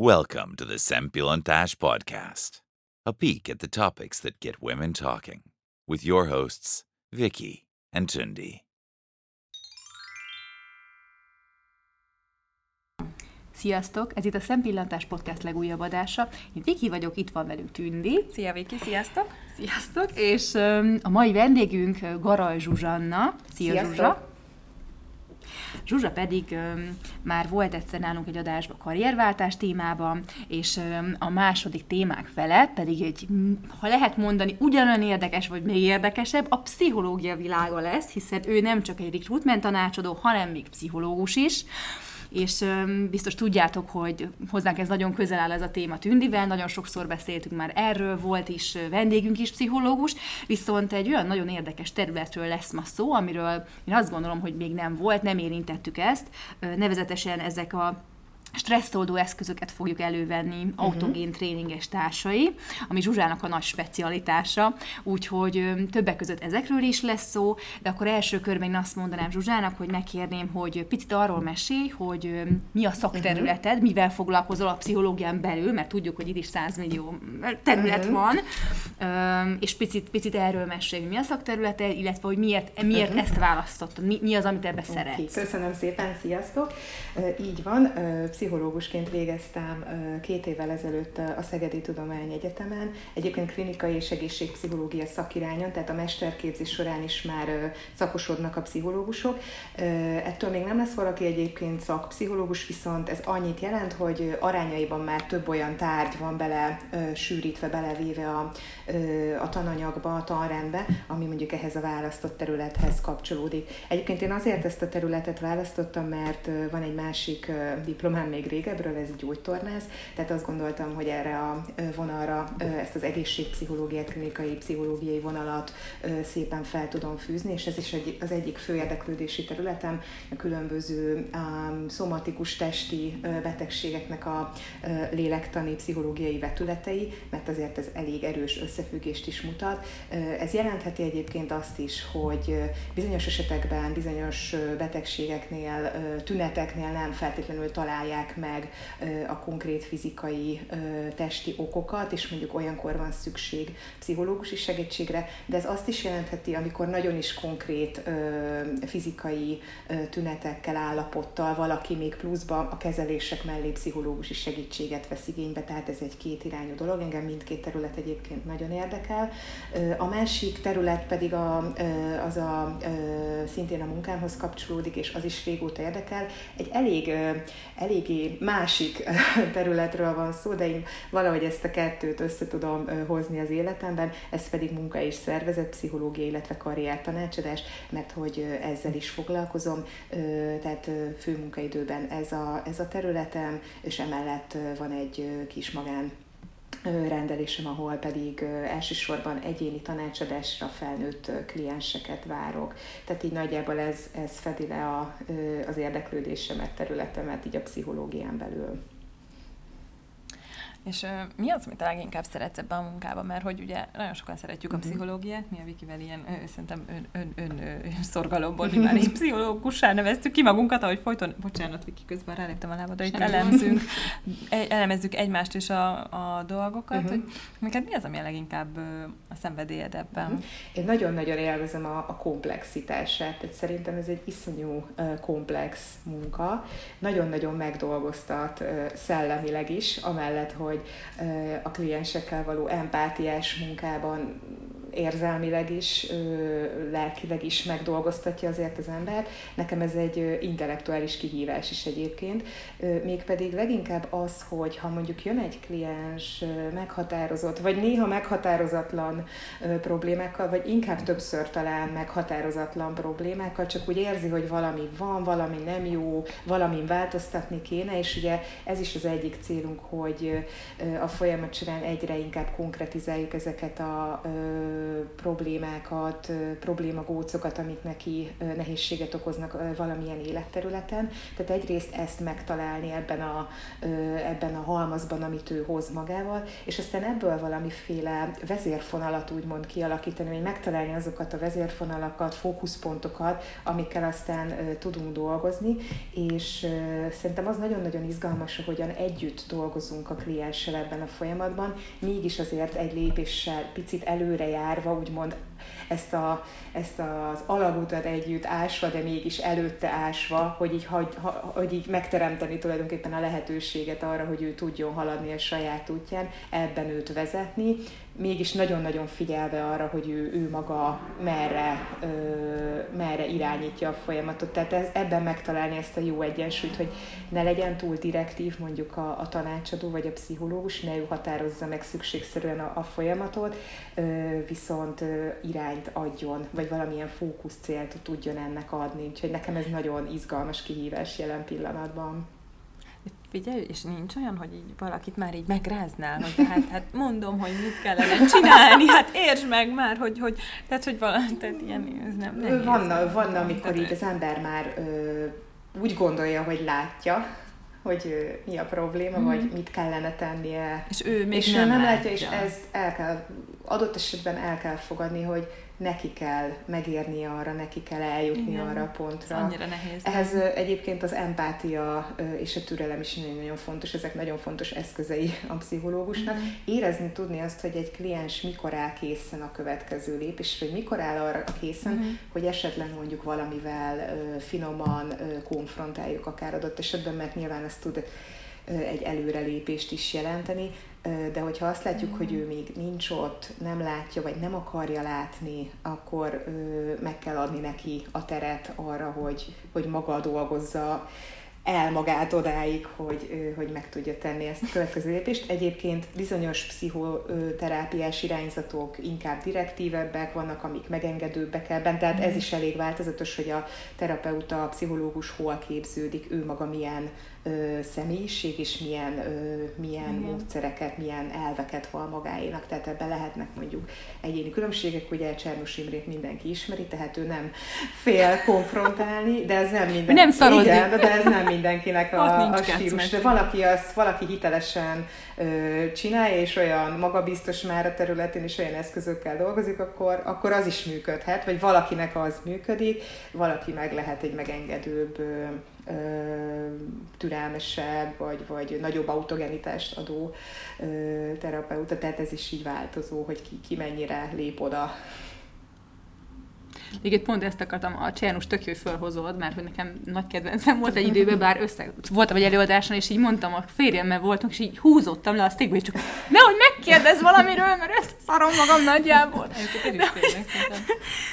Welcome to the Sempilontash Podcast, a peek at the topics that get women talking, with your hosts, Vicky and Tundi. Sziasztok! Ez itt a Szempillantás Podcast legújabb adása. Én Viki vagyok, itt van velünk Tündi. Szia Viki, sziasztok! Sziasztok! És um, a mai vendégünk Garaj Zsuzsanna. Szia Sziasztok. Zsuzsa! Zsuzsa pedig már volt egyszer nálunk egy adásban karrierváltás témában, és a második témák felett pedig egy, ha lehet mondani, ugyanolyan érdekes, vagy még érdekesebb, a pszichológia világa lesz, hiszen ő nem csak egy recruitment tanácsadó, hanem még pszichológus is és biztos tudjátok, hogy hozzánk ez nagyon közel áll ez a téma Tündivel, nagyon sokszor beszéltünk már erről, volt is vendégünk is pszichológus, viszont egy olyan nagyon érdekes területről lesz ma szó, amiről én azt gondolom, hogy még nem volt, nem érintettük ezt, nevezetesen ezek a stresszoldó eszközöket fogjuk elővenni uh-huh. autogén tréninges társai, ami Zsuzsának a nagy specialitása, úgyhogy többek között ezekről is lesz szó, de akkor első körben én azt mondanám Zsuzsának, hogy megkérném, hogy picit arról mesélj, hogy mi a szakterületed, uh-huh. mivel foglalkozol a pszichológián belül, mert tudjuk, hogy itt is 100 millió terület uh-huh. van, és picit, picit erről mesélj, mi a szakterületed, illetve hogy miért, miért uh-huh. ezt választottad, mi, mi az, amit ebbe okay. szeretsz. Köszönöm szépen, sziasztok! Így van, pszichológusként végeztem két évvel ezelőtt a Szegedi Tudományegyetemen, egyébként klinikai és egészségpszichológia szakirányon, tehát a mesterképzés során is már szakosodnak a pszichológusok. Ettől még nem lesz valaki egyébként szakpszichológus, viszont ez annyit jelent, hogy arányaiban már több olyan tárgy van bele sűrítve, belevéve a, a tananyagba, a tanrendbe, ami mondjuk ehhez a választott területhez kapcsolódik. Egyébként én azért ezt a területet választottam, mert van egy másik ö, diplomám még régebről, ez gyógytornász, tehát azt gondoltam, hogy erre a vonalra ezt az egészségpszichológiát, klinikai pszichológiai vonalat szépen fel tudom fűzni, és ez is egy, az egyik fő érdeklődési területem, a különböző um, szomatikus testi betegségeknek a lélektani, pszichológiai vetületei, mert azért ez elég erős összefüggést is mutat. Ez jelentheti egyébként azt is, hogy bizonyos esetekben, bizonyos betegségeknél, tüneteknél nem feltétlenül találják meg ö, a konkrét fizikai testi okokat, és mondjuk olyankor van szükség pszichológusi segítségre, de ez azt is jelentheti, amikor nagyon is konkrét fizikai tünetekkel, állapottal valaki még pluszban a kezelések mellé pszichológusi segítséget vesz igénybe, tehát ez egy kétirányú dolog, engem mindkét terület egyébként nagyon érdekel. A másik terület pedig a, az a, szintén a munkámhoz kapcsolódik, és az is régóta érdekel. Egy elég, ö, eléggé másik területről van szó, de én valahogy ezt a kettőt össze tudom ö, hozni az életemben, ez pedig munka és szervezet, pszichológia, illetve karriertanácsadás, mert hogy ö, ezzel is foglalkozom, tehát főmunkaidőben ez a, ez a területem, és emellett van egy kis magán rendelésem, ahol pedig elsősorban egyéni tanácsadásra felnőtt klienseket várok. Tehát így nagyjából ez, ez fedi le a, az érdeklődésemet, területemet így a pszichológián belül. És uh, mi az, amit a leginkább szeretsz ebben a munkában? Mert hogy ugye nagyon sokan szeretjük a Mhm. pszichológiát, mi a Vikivel ilyen, ö, szerintem ön, ön, ön, ön szorgalomból, mi már így pszichológussá neveztük ki magunkat, ahogy folyton, bocsánat, Viki, közben ráléptem a lábadra, itt elemzünk, e- elemezzük egymást és a, a dolgokat, uh-huh. hogy neked mi az, ami a leginkább a szenvedélyed ebben? Mhm. Én nagyon-nagyon élvezem a, a komplexitását, tehát szerintem ez egy iszonyú komplex munka, nagyon-nagyon megdolgoztat szellemileg is, amellett, hogy ö, a kliensekkel való empátiás munkában érzelmileg is, lelkileg is megdolgoztatja azért az embert. Nekem ez egy intellektuális kihívás is egyébként, mégpedig leginkább az, hogy ha mondjuk jön egy kliens meghatározott, vagy néha meghatározatlan problémákkal, vagy inkább többször talán meghatározatlan problémákkal, csak úgy érzi, hogy valami van, valami nem jó, valamin változtatni kéne, és ugye ez is az egyik célunk, hogy a folyamat során egyre inkább konkretizáljuk ezeket a problémákat, problémagócokat, amik neki nehézséget okoznak valamilyen életterületen. Tehát egyrészt ezt megtalálni ebben a, ebben a halmazban, amit ő hoz magával, és aztán ebből valamiféle vezérfonalat úgymond kialakítani, vagy megtalálni azokat a vezérfonalakat, fókuszpontokat, amikkel aztán tudunk dolgozni, és szerintem az nagyon-nagyon izgalmas, hogyan együtt dolgozunk a klienssel ebben a folyamatban, mégis azért egy lépéssel picit előre járva, úgymond ezt, a, ezt az alagutat együtt ásva, de mégis előtte ásva, hogy így, hogy, hogy így megteremteni tulajdonképpen a lehetőséget arra, hogy ő tudjon haladni a saját útján, ebben őt vezetni, mégis nagyon-nagyon figyelve arra, hogy ő, ő maga merre, ö, merre irányítja a folyamatot. Tehát ez, ebben megtalálni ezt a jó egyensúlyt, hogy ne legyen túl direktív mondjuk a, a tanácsadó vagy a pszichológus, ne ő határozza meg szükségszerűen a, a folyamatot, ö, viszont ö, irányt adjon, vagy valamilyen fókuszcélt tudjon ennek adni. Úgyhogy nekem ez nagyon izgalmas kihívás jelen pillanatban. Figyelj, és nincs olyan, hogy így valakit már így megráznál, hogy hát, hát mondom, hogy mit kellene csinálni, hát értsd meg már, hogy, hogy tehát, hogy valami, tehát ilyen, ez nem nehéz. Van, van amikor így az ember már ö, úgy gondolja, hogy látja, hogy ö, mi a probléma, mm. vagy mit kellene tennie. És ő még és nem, ő nem látja. látja, és ezt el kell, adott esetben el kell fogadni, hogy neki kell megérni arra, neki kell eljutni Igen. arra a pontra. Ez annyira nehéz. Ehhez ö, egyébként az empátia és a türelem is nagyon-nagyon fontos, ezek nagyon fontos eszközei a pszichológusnak. Mhm. Érezni tudni azt, hogy egy kliens mikor áll készen a következő lépés, vagy mikor áll arra készen, Mhm. hogy esetleg mondjuk valamivel finoman konfrontáljuk akár adott esetben, mert nyilván ez tud egy előrelépést is jelenteni, de hogyha azt látjuk, hogy ő még nincs ott, nem látja, vagy nem akarja látni, akkor meg kell adni neki a teret arra, hogy, hogy maga dolgozza el magát odáig, hogy, hogy meg tudja tenni ezt a következő lépést. Egyébként bizonyos pszichoterápiás irányzatok inkább direktívebbek, vannak, amik megengedőbbek ebben, tehát ez is elég változatos, hogy a terapeuta, a pszichológus hol képződik, ő maga milyen ö, személyiség, és milyen, ö, milyen Igen. módszereket, milyen elveket val magáénak. Tehát ebben lehetnek mondjuk egyéni különbségek, ugye Csernus Imrét mindenki ismeri, tehát ő nem fél konfrontálni, de ez nem minden... Nem szarozik. Igen, de ez nem mindenkinek a, a stílus. De valaki azt, valaki hitelesen ö, csinálja, és olyan magabiztos már a területén, és olyan eszközökkel dolgozik, akkor, akkor az is működhet, vagy valakinek az működik, valaki meg lehet egy megengedőbb, ö, ö, türelmesebb, vagy, vagy nagyobb autogenitást adó ö, terapeuta, tehát ez is így változó, hogy ki, ki mennyire lép oda. Igen, pont ezt akartam, a Csernus tök jó, hogy felhozod, mert hogy nekem nagy kedvencem volt egy időben, bár össze voltam egy előadáson, és így mondtam a férjemmel voltunk, és így húzottam le a székbe, és csak nehogy megkérdez valamiről, mert összeszarom magam nagyjából. Én szerintem.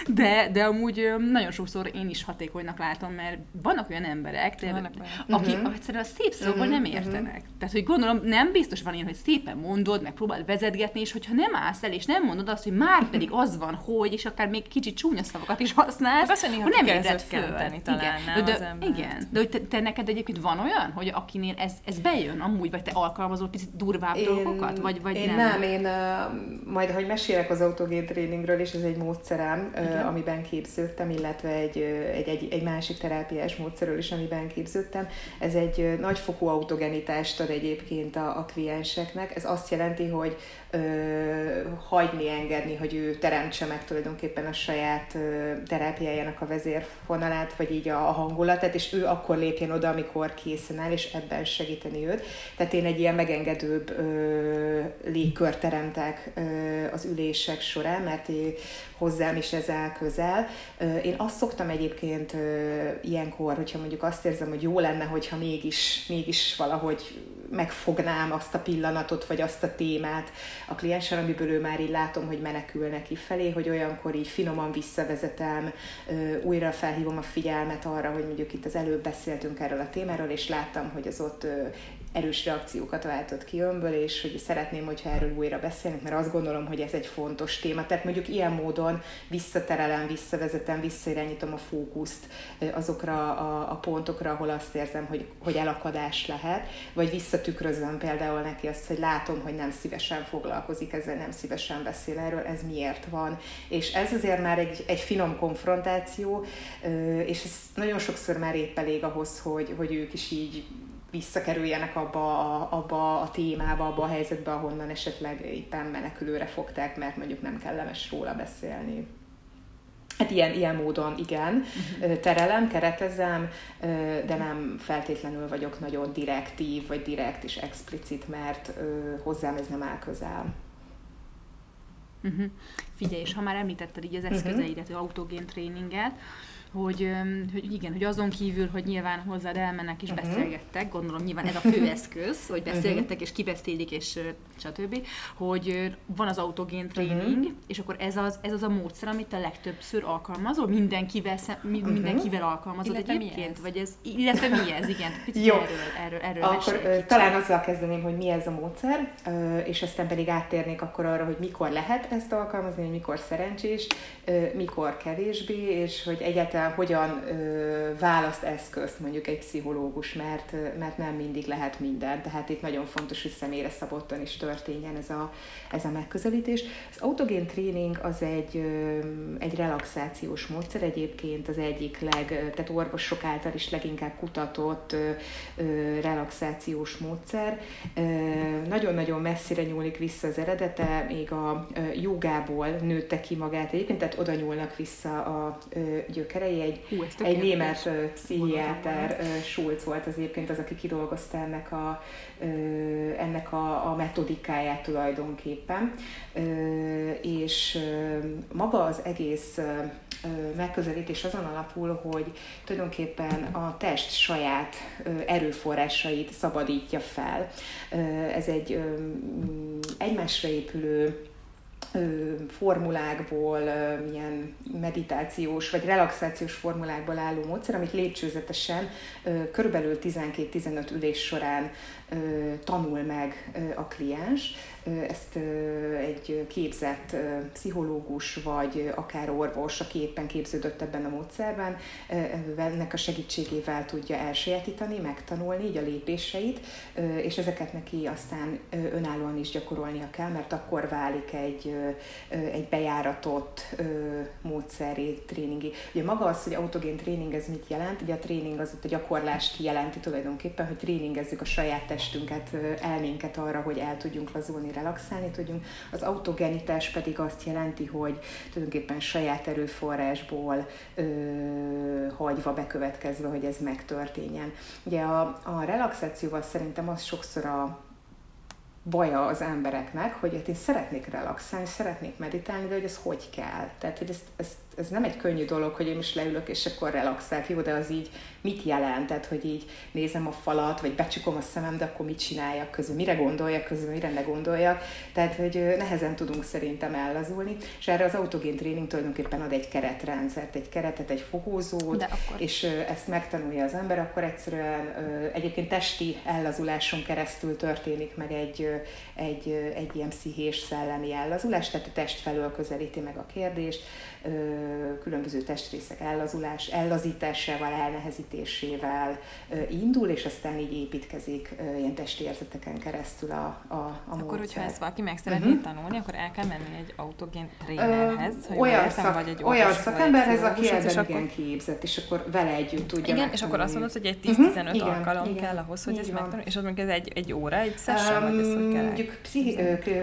De, de amúgy nagyon sokszor én is hatékonynak látom, mert vannak olyan emberek, de, Vannak akik Mhm. egyszerűen a szép szóval Mhm, nem mhm. értenek. Tehát, hogy gondolom, nem biztos van ilyen, hogy szépen mondod, meg próbáld vezetgetni, és hogyha nem állsz el, és nem mondod azt, hogy már pedig az van, hogy, és akár még kicsit csúnya szavakat is használsz, Hát azt, hogy nem ébred föl. talán, nem, de, az embert. igen. De hogy te, te, neked egyébként van olyan, hogy akinél ez, ez bejön amúgy, vagy te alkalmazol picit durvább dolgokat, vagy, vagy én nem? Nem, én uh, majd, hogy mesélek az autogén tréningről, és ez egy módszerem, Igen. uh, amiben képződtem, illetve egy, egy, egy, egy másik terápiás módszerről is, amiben képződtem. Ez egy nagyfokú autogenitást ad egyébként a, a klienseknek. Ez azt jelenti, hogy ö, hagyni, engedni, hogy ő teremtse meg tulajdonképpen a saját ö, terápiájának a vezérfonalát, vagy így a, a hangulatát, és ő akkor lépjen oda, amikor készen áll, és ebben segíteni őt. Tehát én egy ilyen megengedőbb ö, légkört teremtek ö, az ülések során, mert hozzám is ez áll közel. Ö, Én azt szoktam egyébként ö, ilyenkor, hogyha mondjuk azt érzem, hogy jó lenne, hogyha mégis, mégis valahogy megfognám azt a pillanatot, vagy azt a témát. A klienssel, amiből ő már így látom, hogy menekül neki felé, hogy olyankor így finoman visszavezetem, újra felhívom a figyelmet arra, hogy mondjuk itt az előbb beszéltünk erről a témáról, és láttam, hogy az ott erős reakciókat váltott ki önből, és hogy szeretném, hogyha erről újra beszélnek, mert azt gondolom, hogy ez egy fontos téma. Tehát mondjuk ilyen módon visszaterelem, visszavezetem, visszairányítom a fókuszt azokra a, a pontokra, ahol azt érzem, hogy, hogy elakadás lehet, vagy visszatükrözöm például neki azt, hogy látom, hogy nem szívesen foglalkozik ezzel, nem szívesen beszél erről, ez miért van. És ez azért már egy, egy finom konfrontáció, és ez nagyon sokszor már épp elég ahhoz, hogy, hogy ők is így visszakerüljenek abba a, abba a témába, abba a helyzetbe, ahonnan esetleg éppen menekülőre fogták, mert mondjuk nem kellemes róla beszélni. Hát ilyen, ilyen módon igen, uh-huh. terelem, keretezem, de nem feltétlenül vagyok nagyon direktív, vagy direkt és explicit, mert hozzám ez nem áll közel. Uh-huh. Figyelj, és ha már említetted így az mhm. eszközeidet, uh-huh. autogén tréninget, hogy, hogy igen, hogy azon kívül, hogy nyilván hozzád elmennek és uh-huh. beszélgettek, gondolom nyilván ez a fő eszköz, hogy beszélgettek uh-huh. és kibeszélik és stb., hogy van az autogén tréning, uh-huh. és akkor ez az, ez az a módszer, amit a legtöbbször alkalmazol, mindenkivel, uh-huh. mindenkivel alkalmazod illetve egyébként? Vagy ez, illetve mi ez, igen, picit Jó. erről, erről, erről Akkor talán azzal kezdeném, hogy mi ez a módszer, és aztán pedig áttérnék akkor arra, hogy mikor lehet ezt alkalmazni, hogy mikor szerencsés, mikor kevésbé, és hogy egyáltalán hogyan választ eszközt mondjuk egy pszichológus, mert, mert nem mindig lehet minden. Tehát itt nagyon fontos, hogy személyre szabottan is történjen ez a, ez a megközelítés. Az autogén tréning az egy, egy relaxációs módszer egyébként, az egyik leg, tehát orvosok által is leginkább kutatott relaxációs módszer. Nagyon-nagyon messzire nyúlik vissza az eredete, még a jogából nőtte ki magát egyébként, tehát oda nyúlnak vissza a gyökerei, egy, Hú, egy német pszichiáter, Schulz volt az egyébként az, aki kidolgozta ennek a, ennek a, a metodikáját tulajdonképpen. És maga az egész megközelítés azon alapul, hogy tulajdonképpen a test saját erőforrásait szabadítja fel. Ez egy egymásra épülő formulákból, ilyen meditációs vagy relaxációs formulákból álló módszer, amit lépcsőzetesen körülbelül 12-15 ülés során tanul meg a kliens. Ezt egy képzett pszichológus, vagy akár orvos, aki éppen képződött ebben a módszerben, ennek a segítségével tudja elsajátítani, megtanulni így a lépéseit, és ezeket neki aztán önállóan is gyakorolnia kell, mert akkor válik egy, egy bejáratott módszeri tréningi. Ugye maga az, hogy autogén tréning, ez mit jelent? Ugye a tréning az a gyakorlást jelenti tulajdonképpen, hogy tréningezzük a saját testünket, elménket arra, hogy el tudjunk lazulni, relaxálni tudjunk. Az autogenitás pedig azt jelenti, hogy tulajdonképpen saját erőforrásból ö, hagyva bekövetkezve, hogy ez megtörténjen. Ugye a, a relaxációval szerintem az sokszor a, baja az embereknek, hogy hát én szeretnék relaxálni, szeretnék meditálni, de hogy ez hogy kell. Tehát, hogy ezt, ezt ez nem egy könnyű dolog, hogy én is leülök, és akkor relaxálok, jó, de az így mit jelent? Tehát, hogy így nézem a falat, vagy becsukom a szemem, de akkor mit csináljak közül, mire gondoljak közül, mire ne gondoljak. Tehát, hogy nehezen tudunk szerintem ellazulni, és erre az autogén tréning tulajdonképpen ad egy keretrendszert, egy keretet, egy fogózót, akkor... és ezt megtanulja az ember, akkor egyszerűen egyébként testi ellazuláson keresztül történik meg egy, egy, egy ilyen pszichés szellemi ellazulás, tehát a test felől közelíti meg a kérdést, különböző testrészek ellazulás, ellazításával, elnehezítésével indul, és aztán így építkezik ilyen testi érzeteken keresztül a, a, a Akkor, módszer. hogyha ezt valaki meg szeretné uh-huh. tanulni, akkor el kell menni egy autogén trénerhez, hogy olyan, szak, vagy egy olyan szakemberhez, aki ebben igen akkor... képzett, és akkor vele együtt tudja Igen, és akkor azt mondod, hogy egy 10-15 uh-huh. Mhm. alkalom igen, kell ahhoz, hogy ezt megtanulni, és az mondjuk ez egy, egy óra, egy session, um, vagy ez hogy kell? Mondjuk pszichi,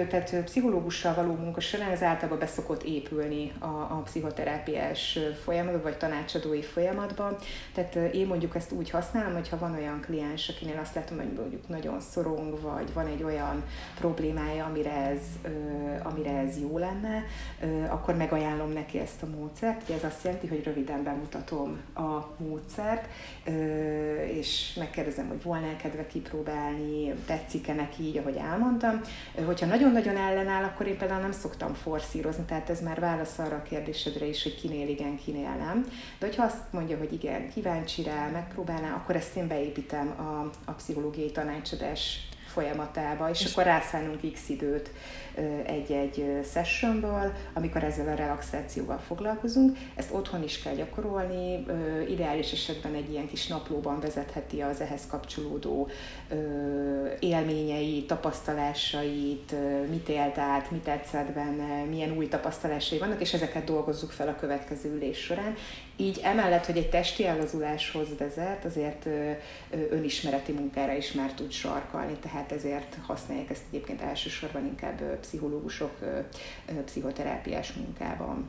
tehát pszichológussal való munka során ez általában beszokott épülni a, a pszichoterápiás folyamatban, vagy tanácsadói folyamatban. Tehát én mondjuk ezt úgy használom, hogyha van olyan kliens, akinél azt látom, hogy mondjuk nagyon szorong, vagy van egy olyan problémája, amire ez, amire ez jó lenne, akkor megajánlom neki ezt a módszert. Ugye ez azt jelenti, hogy röviden bemutatom a módszert, és megkérdezem, hogy volna kedve kipróbálni, tetszik-e neki így, ahogy elmondtam. Hogyha nagyon-nagyon ellenáll, akkor én például nem szoktam forszírozni, tehát ez már válasz arra a kérdésedre is, hogy kinél igen, kinél nem. De hogyha azt mondja, hogy igen, kíváncsi rá, megpróbálná, akkor ezt én beépítem a, a pszichológiai tanácsadás folyamatába, és, és akkor rászánunk x időt egy-egy sessionből, amikor ezzel a relaxációval foglalkozunk. Ezt otthon is kell gyakorolni, ideális esetben egy ilyen kis naplóban vezetheti az ehhez kapcsolódó élményei, tapasztalásait, mit élt át, mit tetszett benne, milyen új tapasztalásai vannak, és ezeket dolgozzuk fel a következő ülés során. Így emellett, hogy egy testi ellazuláshoz vezet, azért önismereti munkára is már tud sarkalni, tehát ezért használják ezt egyébként elsősorban inkább pszichológusok pszichoterápiás munkában.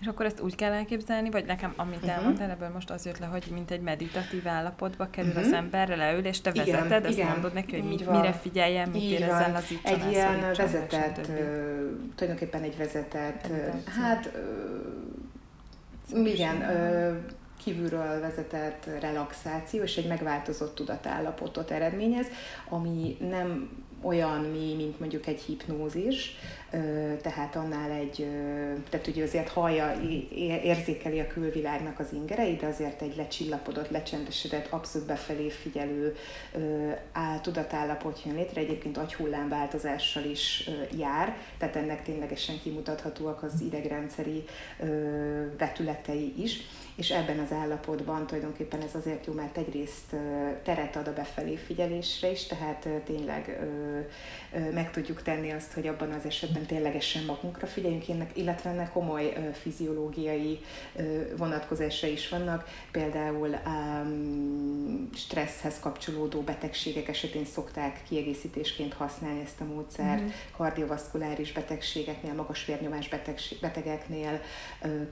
És akkor ezt úgy kell elképzelni, vagy nekem, amit uh-huh. elmondtál, ebből most az jött le, hogy mint egy meditatív állapotba kerül uh-huh. az ember, leül, és te igen, vezeted, igen, azt mondod neki, hogy mi, mire figyeljen, mit érezzen az így Egy ilyen vezetett, tulajdonképpen egy vezetett, hát igen, kívülről vezetett relaxáció és egy megváltozott tudatállapotot eredményez, ami nem olyan mély, mint mondjuk egy hipnózis, tehát annál egy, tehát ugye azért hallja, érzékeli a külvilágnak az ingereit, de azért egy lecsillapodott, lecsendesedett, abszolút befelé figyelő tudatállapot jön létre, egyébként agyhullámváltozással is jár, tehát ennek ténylegesen kimutathatóak az idegrendszeri vetületei is és ebben az állapotban tulajdonképpen ez azért jó, mert egyrészt teret ad a befelé figyelésre is, tehát tényleg meg tudjuk tenni azt, hogy abban az esetben ténylegesen magunkra figyeljünk, illetve ennek komoly fiziológiai vonatkozása is vannak, például stresszhez kapcsolódó betegségek esetén szokták kiegészítésként használni ezt a módszert, mm. kardiovaszkuláris betegségeknél, magas vérnyomás betegeknél,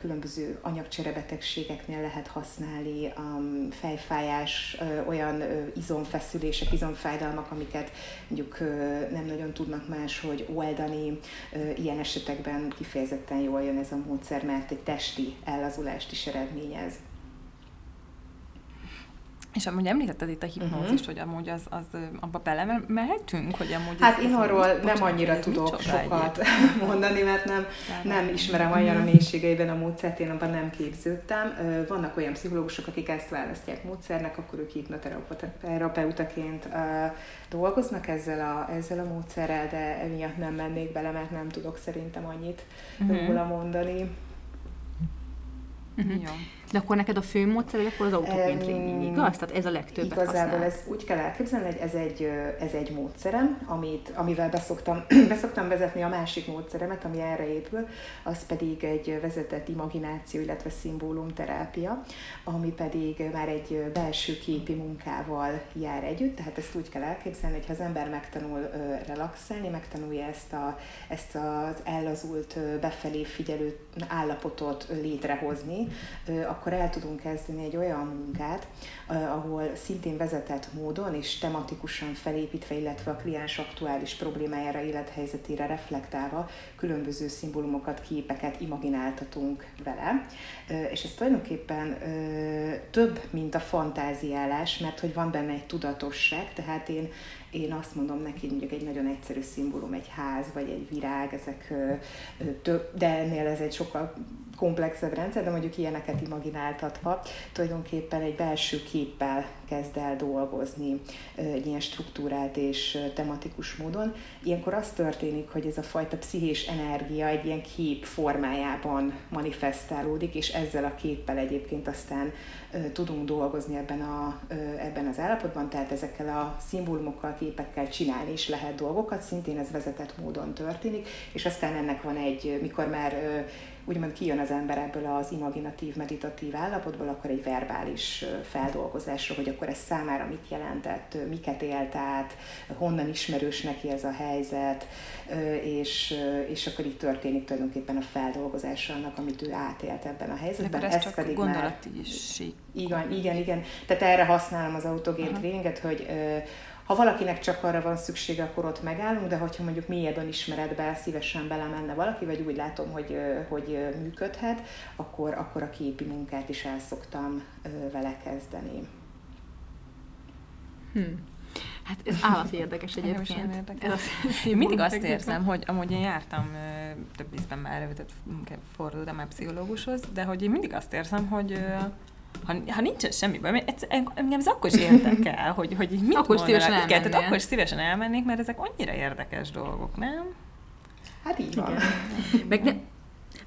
különböző anyagcsere betegségek betegségeknél lehet használni, um, fejfájás, uh, olyan uh, izomfeszülések, izomfájdalmak, amiket mondjuk uh, nem nagyon tudnak máshogy oldani. Uh, ilyen esetekben kifejezetten jól jön ez a módszer, mert egy testi ellazulást is eredményez. És amúgy említetted itt a hipnózist, uh-huh. hogy amúgy az, az abba belemehetünk, hogy amúgy... Hát én arról nem bocsánat, annyira tudok sokat egyéb. mondani, mert nem, nem ismerem olyan a mhm. mélységeiben a módszert, én abban nem képződtem. Vannak olyan pszichológusok, akik ezt választják módszernek, akkor ők hipnoterapeutaként dolgoznak ezzel a, ezzel a módszerrel, de emiatt nem mennék bele, mert nem tudok szerintem annyit uh-huh. róla mondani. Uh-huh. Jó. De akkor neked a fő módszer, hogy akkor az autoként tréning, igaz? Tehát ez a legtöbb. Igazából ez úgy kell elképzelni, hogy ez egy, ez egy módszerem, amit, amivel beszoktam, beszoktam vezetni a másik módszeremet, ami erre épül, az pedig egy vezetett imagináció, illetve szimbólumterápia, ami pedig már egy belső képi munkával jár együtt, tehát ezt úgy kell elképzelni, hogy ha az ember megtanul relaxálni, megtanulja ezt, a, ezt az ellazult, befelé figyelő állapotot létrehozni, akkor el tudunk kezdeni egy olyan munkát, ahol szintén vezetett módon és tematikusan felépítve, illetve a kliens aktuális problémájára, élethelyzetére reflektálva különböző szimbólumokat, képeket imagináltatunk vele. És ez tulajdonképpen több, mint a fantáziálás, mert hogy van benne egy tudatosság, tehát én én azt mondom neki, mondjuk egy nagyon egyszerű szimbólum, egy ház vagy egy virág, ezek több, de ennél ez egy sokkal komplexebb rendszer, de mondjuk ilyeneket imagináltatva, tulajdonképpen egy belső képpel kezd el dolgozni egy ilyen struktúrált és tematikus módon. Ilyenkor az történik, hogy ez a fajta pszichés energia egy ilyen kép formájában manifestálódik, és ezzel a képpel egyébként aztán tudunk dolgozni ebben, a, ebben az állapotban, tehát ezekkel a szimbólumokkal, képekkel csinálni is lehet dolgokat, szintén ez vezetett módon történik, és aztán ennek van egy, mikor már úgymond kijön az ember ebből az imaginatív, meditatív állapotból, akkor egy verbális feldolgozásra, hogy akkor ez számára mit jelentett, miket élt át, honnan ismerős neki ez a helyzet, és, és akkor itt történik tulajdonképpen a feldolgozása annak, amit ő átélt ebben a helyzetben. ez, ez csak pedig gondolati már... Igen, igen, igen. Tehát erre használom az autogén tréninget, hogy ha valakinek csak arra van szüksége, akkor ott megállunk, de hogyha mondjuk mélyebben ismeretbe szívesen belemenne valaki, vagy úgy látom, hogy, hogy működhet, akkor, akkor a képi munkát is el szoktam vele kezdeni. Hmm. Hát ez állati érdekes egyébként. Érdekes. Én mindig azt érzem, hogy amúgy én jártam több ízben már elővetett fordultam már pszichológushoz, de hogy én mindig azt érzem, hogy ha, ha nincsen semmi baj, engem ez akkor is érdekel, hogy, hogy mit akkor szívesen elmennél. Tehát akkor szívesen elmennék, mert ezek annyira érdekes dolgok, nem? Hát így van. Meg ne,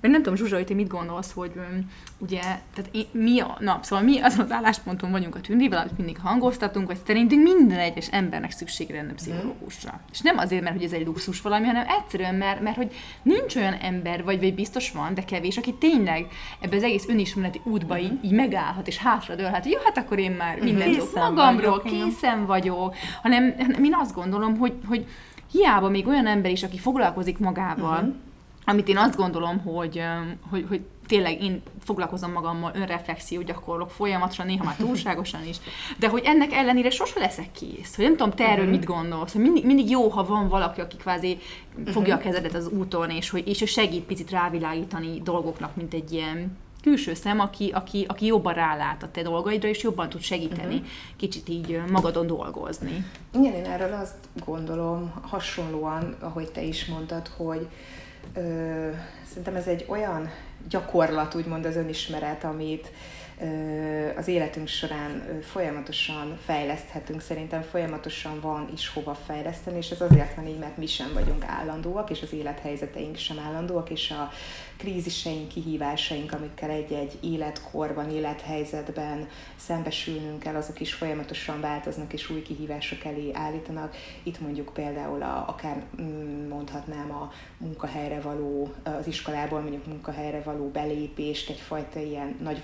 meg nem tudom, Zsuzsa, hogy te mit gondolsz, hogy um, ugye, tehát én, mi a nap, szóval mi az az állásponton vagyunk a tündivel, amit mindig hangoztatunk, hogy szerintünk minden egyes embernek szüksége lenne pszichológusra. Mm. És nem azért, mert hogy ez egy luxus valami, hanem egyszerűen, mert, mert hogy nincs olyan ember, vagy, vagy biztos van, de kevés, aki tényleg ebbe az egész önismereti útba mm. így, így megállhat és hátradőlhet, jó, hát akkor én már mindent tudok magamról, vagyok, készen vagyok, hanem, hanem én azt gondolom, hogy, hogy hiába még olyan ember is, aki foglalkozik magával, mm-hmm amit én azt gondolom, hogy, hogy, hogy tényleg én foglalkozom magammal, önreflexió gyakorlok folyamatosan, néha már túlságosan is, de hogy ennek ellenére sose leszek kész. Hogy nem tudom, te erről uh-huh. mit gondolsz, hogy mindig, mindig jó, ha van valaki, aki kvázi fogja uh-huh. a kezedet az úton, és hogy és segít picit rávilágítani dolgoknak, mint egy ilyen külső szem, aki, aki, aki jobban rálát a te dolgaidra, és jobban tud segíteni uh-huh. kicsit így magadon dolgozni. Igen, én erről azt gondolom, hasonlóan, ahogy te is mondtad, hogy ö, szerintem ez egy olyan gyakorlat, úgymond az önismeret, amit az életünk során folyamatosan fejleszthetünk, szerintem folyamatosan van is hova fejleszteni, és ez azért van így, mert mi sem vagyunk állandóak, és az élethelyzeteink sem állandóak, és a kríziseink, kihívásaink, amikkel egy-egy életkorban, élethelyzetben szembesülnünk kell, azok is folyamatosan változnak és új kihívások elé állítanak. Itt mondjuk például a, akár mm, mondhatnám a munkahelyre való, az iskolából mondjuk munkahelyre való belépést egyfajta ilyen nagy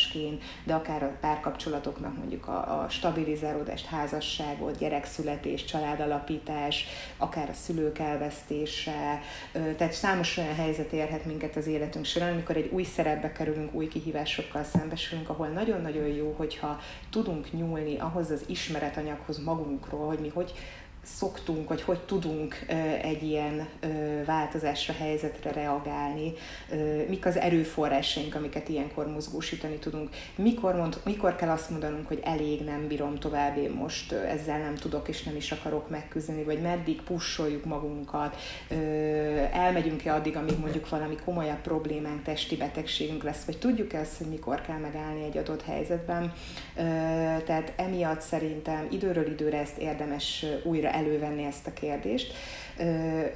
változásként, de akár a párkapcsolatoknak mondjuk a, a stabilizálódást, házasságot, gyerekszületés, családalapítás, akár a szülők elvesztése, tehát számos olyan helyzet érhet minket az életünk során, amikor egy új szerepbe kerülünk, új kihívásokkal szembesülünk, ahol nagyon-nagyon jó, hogyha tudunk nyúlni ahhoz az ismeretanyaghoz magunkról, hogy mi hogy szoktunk, vagy hogy tudunk egy ilyen változásra, helyzetre reagálni, mik az erőforrásaink, amiket ilyenkor mozgósítani tudunk, mikor, mond, mikor kell azt mondanunk, hogy elég, nem bírom tovább, én most ezzel nem tudok és nem is akarok megküzdeni, vagy meddig pusoljuk magunkat, elmegyünk-e addig, amíg mondjuk valami komolyabb problémánk, testi betegségünk lesz, vagy tudjuk ezt, hogy mikor kell megállni egy adott helyzetben. Tehát emiatt szerintem időről időre ezt érdemes újra elővenni ezt a kérdést.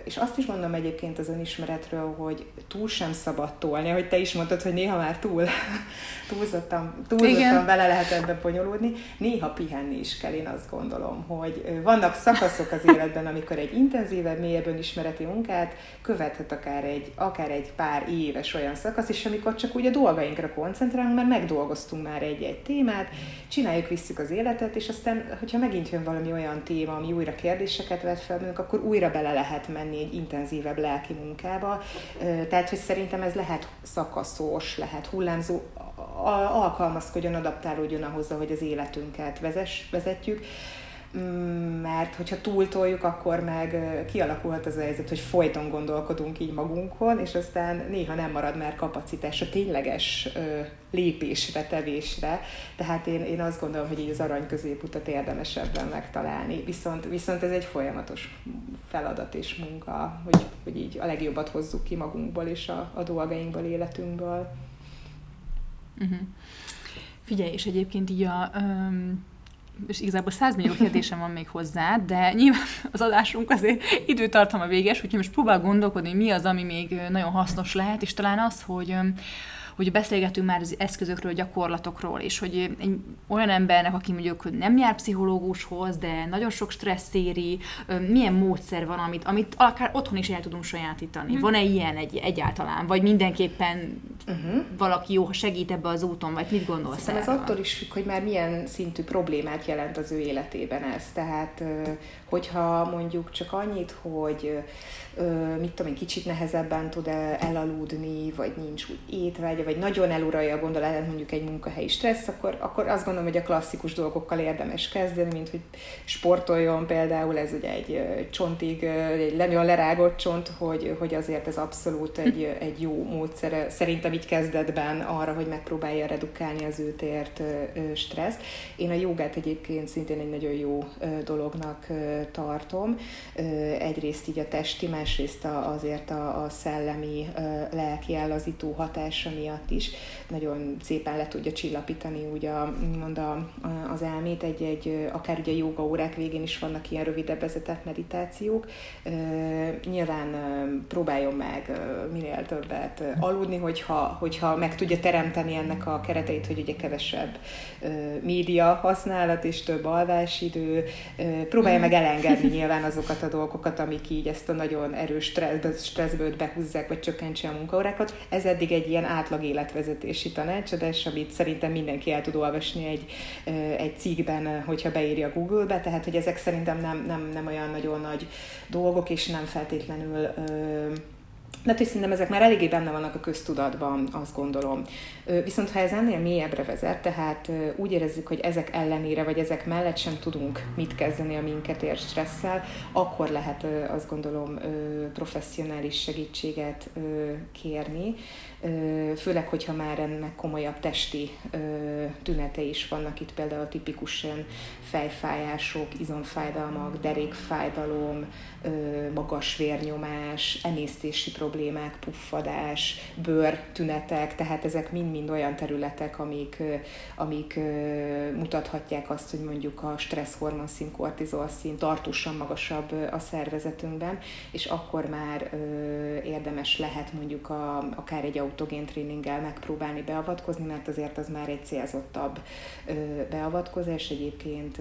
És azt is mondom egyébként az önismeretről, hogy túl sem szabad tolni, hogy te is mondtad, hogy néha már túl túlzottan, túlzottan bele lehet ebbe bonyolódni. Néha pihenni is kell, én azt gondolom, hogy vannak szakaszok az életben, amikor egy intenzívebb, mélyebb önismereti munkát követhet akár egy, akár egy pár éves olyan szakasz, és amikor csak úgy a dolgainkra koncentrálunk, mert megdolgoztunk már egy-egy témát, csináljuk, visszük az életet, és aztán, hogyha megint jön valami olyan téma, ami újra kérdéseket vet fel akkor újra bele lehet menni egy intenzívebb lelki munkába. Tehát, hogy szerintem ez lehet szakaszos, lehet hullámzó, alkalmazkodjon, adaptálódjon ahhoz, hogy az életünket vezess, vezetjük mert hogyha túltoljuk, akkor meg kialakulhat az a helyzet, hogy folyton gondolkodunk így magunkon, és aztán néha nem marad már kapacitás a tényleges lépésre, tevésre. Tehát én, én azt gondolom, hogy így az arany középutat érdemes megtalálni. Viszont, viszont ez egy folyamatos feladat és munka, hogy, hogy így a legjobbat hozzuk ki magunkból és a, a dolgainkból, életünkből. Uh-huh. Figyelj, és egyébként így a... Um, és igazából 100 millió kérdésem van még hozzá, de nyilván az adásunk azért időtartama véges, úgyhogy most próbál gondolkodni, mi az, ami még nagyon hasznos lehet, és talán az, hogy hogy beszélgetünk már az eszközökről, gyakorlatokról, és hogy egy olyan embernek, aki mondjuk nem jár pszichológushoz, de nagyon sok stressz éri, milyen módszer van, amit, amit akár otthon is el tudunk sajátítani. Mm. Van-e ilyen egy, egyáltalán? Vagy mindenképpen uh-huh. valaki jó, ha segít ebbe az úton, vagy mit gondolsz Szerintem ez attól is függ, hogy már milyen szintű problémát jelent az ő életében ez. Tehát, hogyha mondjuk csak annyit, hogy mit tudom én, kicsit nehezebben tud elaludni, vagy nincs úgy étvágya, vagy nagyon eluralja a gondolatát mondjuk egy munkahelyi stressz, akkor, akkor azt gondolom, hogy a klasszikus dolgokkal érdemes kezdeni, mint hogy sportoljon például, ez ugye egy csontig, egy nagyon lerágott csont, hogy, hogy azért ez abszolút egy, egy jó módszer szerintem így kezdetben arra, hogy megpróbálja redukálni az őt ért stresszt. Én a jogát egyébként szintén egy nagyon jó dolognak tartom. Egyrészt így a testi, másrészt azért a, a szellemi, lelki ellazító hatása miatt is nagyon szépen le tudja csillapítani úgy a, mond a, az elmét. Egy, egy, akár ugye joga órák végén is vannak ilyen rövidebb vezetett meditációk. Nyilván próbáljon meg minél többet aludni, hogyha, hogyha meg tudja teremteni ennek a kereteit, hogy ugye kevesebb média használat és több alvásidő. Próbálja meg elengedni nyilván azokat a dolgokat, amik így ezt a nagyon erős stresszből behúzzák, vagy csökkentse a munkaórákat. Ez eddig egy ilyen átlag életvezetési tanácsadás, amit szerintem mindenki el tud olvasni egy, egy cikkben, hogyha beírja Google-be, tehát hogy ezek szerintem nem, nem, nem olyan nagyon nagy dolgok, és nem feltétlenül de hát, hogy szerintem ezek már eléggé benne vannak a köztudatban, azt gondolom. Viszont ha ez ennél mélyebbre vezet, tehát úgy érezzük, hogy ezek ellenére, vagy ezek mellett sem tudunk mit kezdeni a minket ér stresszel, akkor lehet azt gondolom professzionális segítséget kérni főleg, hogyha már ennek komolyabb testi tünete is vannak, itt például tipikusan fejfájások, izomfájdalmak, derékfájdalom, magas vérnyomás, emésztési problémák, puffadás, bőrtünetek, tehát ezek mind-mind olyan területek, amik, amik mutathatják azt, hogy mondjuk a stressz szín, kortizol szín tartósan magasabb a szervezetünkben, és akkor már érdemes lehet mondjuk a, akár egy autogén tréninggel megpróbálni beavatkozni, mert azért az már egy célzottabb beavatkozás. Egyébként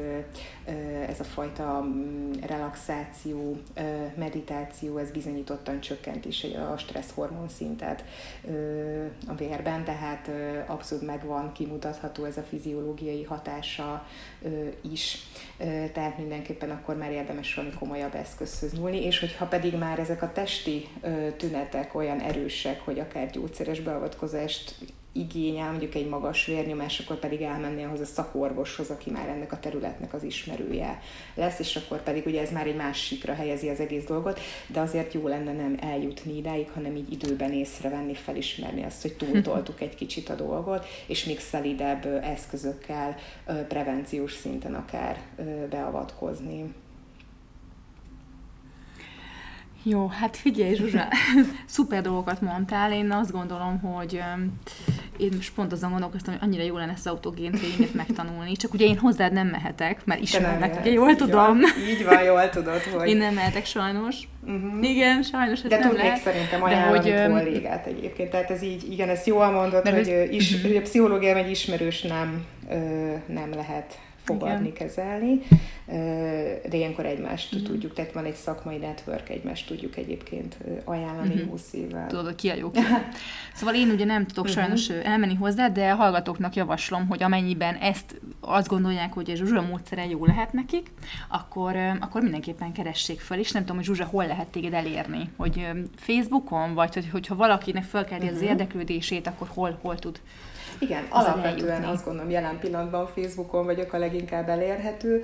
ez a fajta relaxáció, meditáció, ez bizonyítottan csökkent is a stresszhormon szintet a vérben, tehát abszolút megvan kimutatható ez a fiziológiai hatása is, tehát mindenképpen akkor már érdemes valami komolyabb eszközhöz nyúlni, és hogyha pedig már ezek a testi tünetek olyan erősek, hogy akár gyógyszeres beavatkozást igényel mondjuk egy magas vérnyomás, akkor pedig elmenni ahhoz a szakorvoshoz, aki már ennek a területnek az ismerője lesz, és akkor pedig ugye ez már egy másikra helyezi az egész dolgot, de azért jó lenne nem eljutni idáig, hanem így időben észrevenni, felismerni azt, hogy túltoltuk egy kicsit a dolgot, és még szelidebb eszközökkel prevenciós szinten akár beavatkozni. Jó, hát figyelj Zsuzsa, szuper dolgokat mondtál, én azt gondolom, hogy én most pont azon gondolkoztam, hogy annyira jó lenne ezt az autogén tréninget megtanulni, csak ugye én hozzád nem mehetek, mert ismerlek, ugye jól így tudom. Van, így van, jól tudod, hogy... Én nem mehetek sajnos. Uh-huh. Igen, sajnos ez De nem lehet. szerintem ajánlani hogy, kollégát egyébként, tehát ez így, igen, ezt jól mondod, hogy, hogy, is, uh-huh. pszichológia egy ismerős nem, nem lehet fogadni, Igen. kezelni, de ilyenkor egymást mm. tudjuk, tehát van egy szakmai network, egymást tudjuk egyébként ajánlani mm-hmm. 20 évvel. Tudod, hogy ki a jó Szóval én ugye nem tudok mm-hmm. sajnos elmenni hozzá, de a hallgatóknak javaslom, hogy amennyiben ezt azt gondolják, hogy a Zsuzsa módszere jó lehet nekik, akkor, akkor mindenképpen keressék fel, és nem tudom, hogy Zsuzsa hol lehet téged elérni, hogy Facebookon, vagy hogy, hogyha valakinek felkelti mm-hmm. az mhm. érdeklődését, akkor hol, hol tud igen, az alapvetően eljutni. azt gondolom, jelen pillanatban Facebookon vagyok a leginkább elérhető,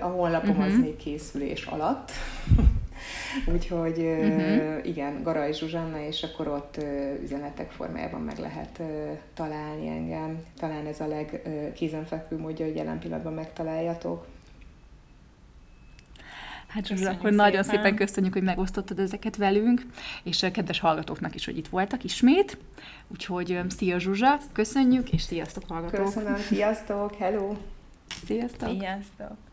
a honlapom uh-huh. az mhm. még készülés alatt. Úgyhogy uh-huh. igen, Garai Zsuzsanna, és akkor ott üzenetek formájában meg lehet találni engem. Talán ez a legkézenfekvő módja, hogy jelen pillanatban megtaláljatok. Hát Zsuzsa, akkor szépen. nagyon szépen köszönjük, hogy megosztottad ezeket velünk, és a kedves hallgatóknak is, hogy itt voltak ismét. Úgyhogy szia Zsuzsa, köszönjük, és sziasztok hallgatók! Köszönöm, sziasztok, hello! Sziasztok! Sziasztok!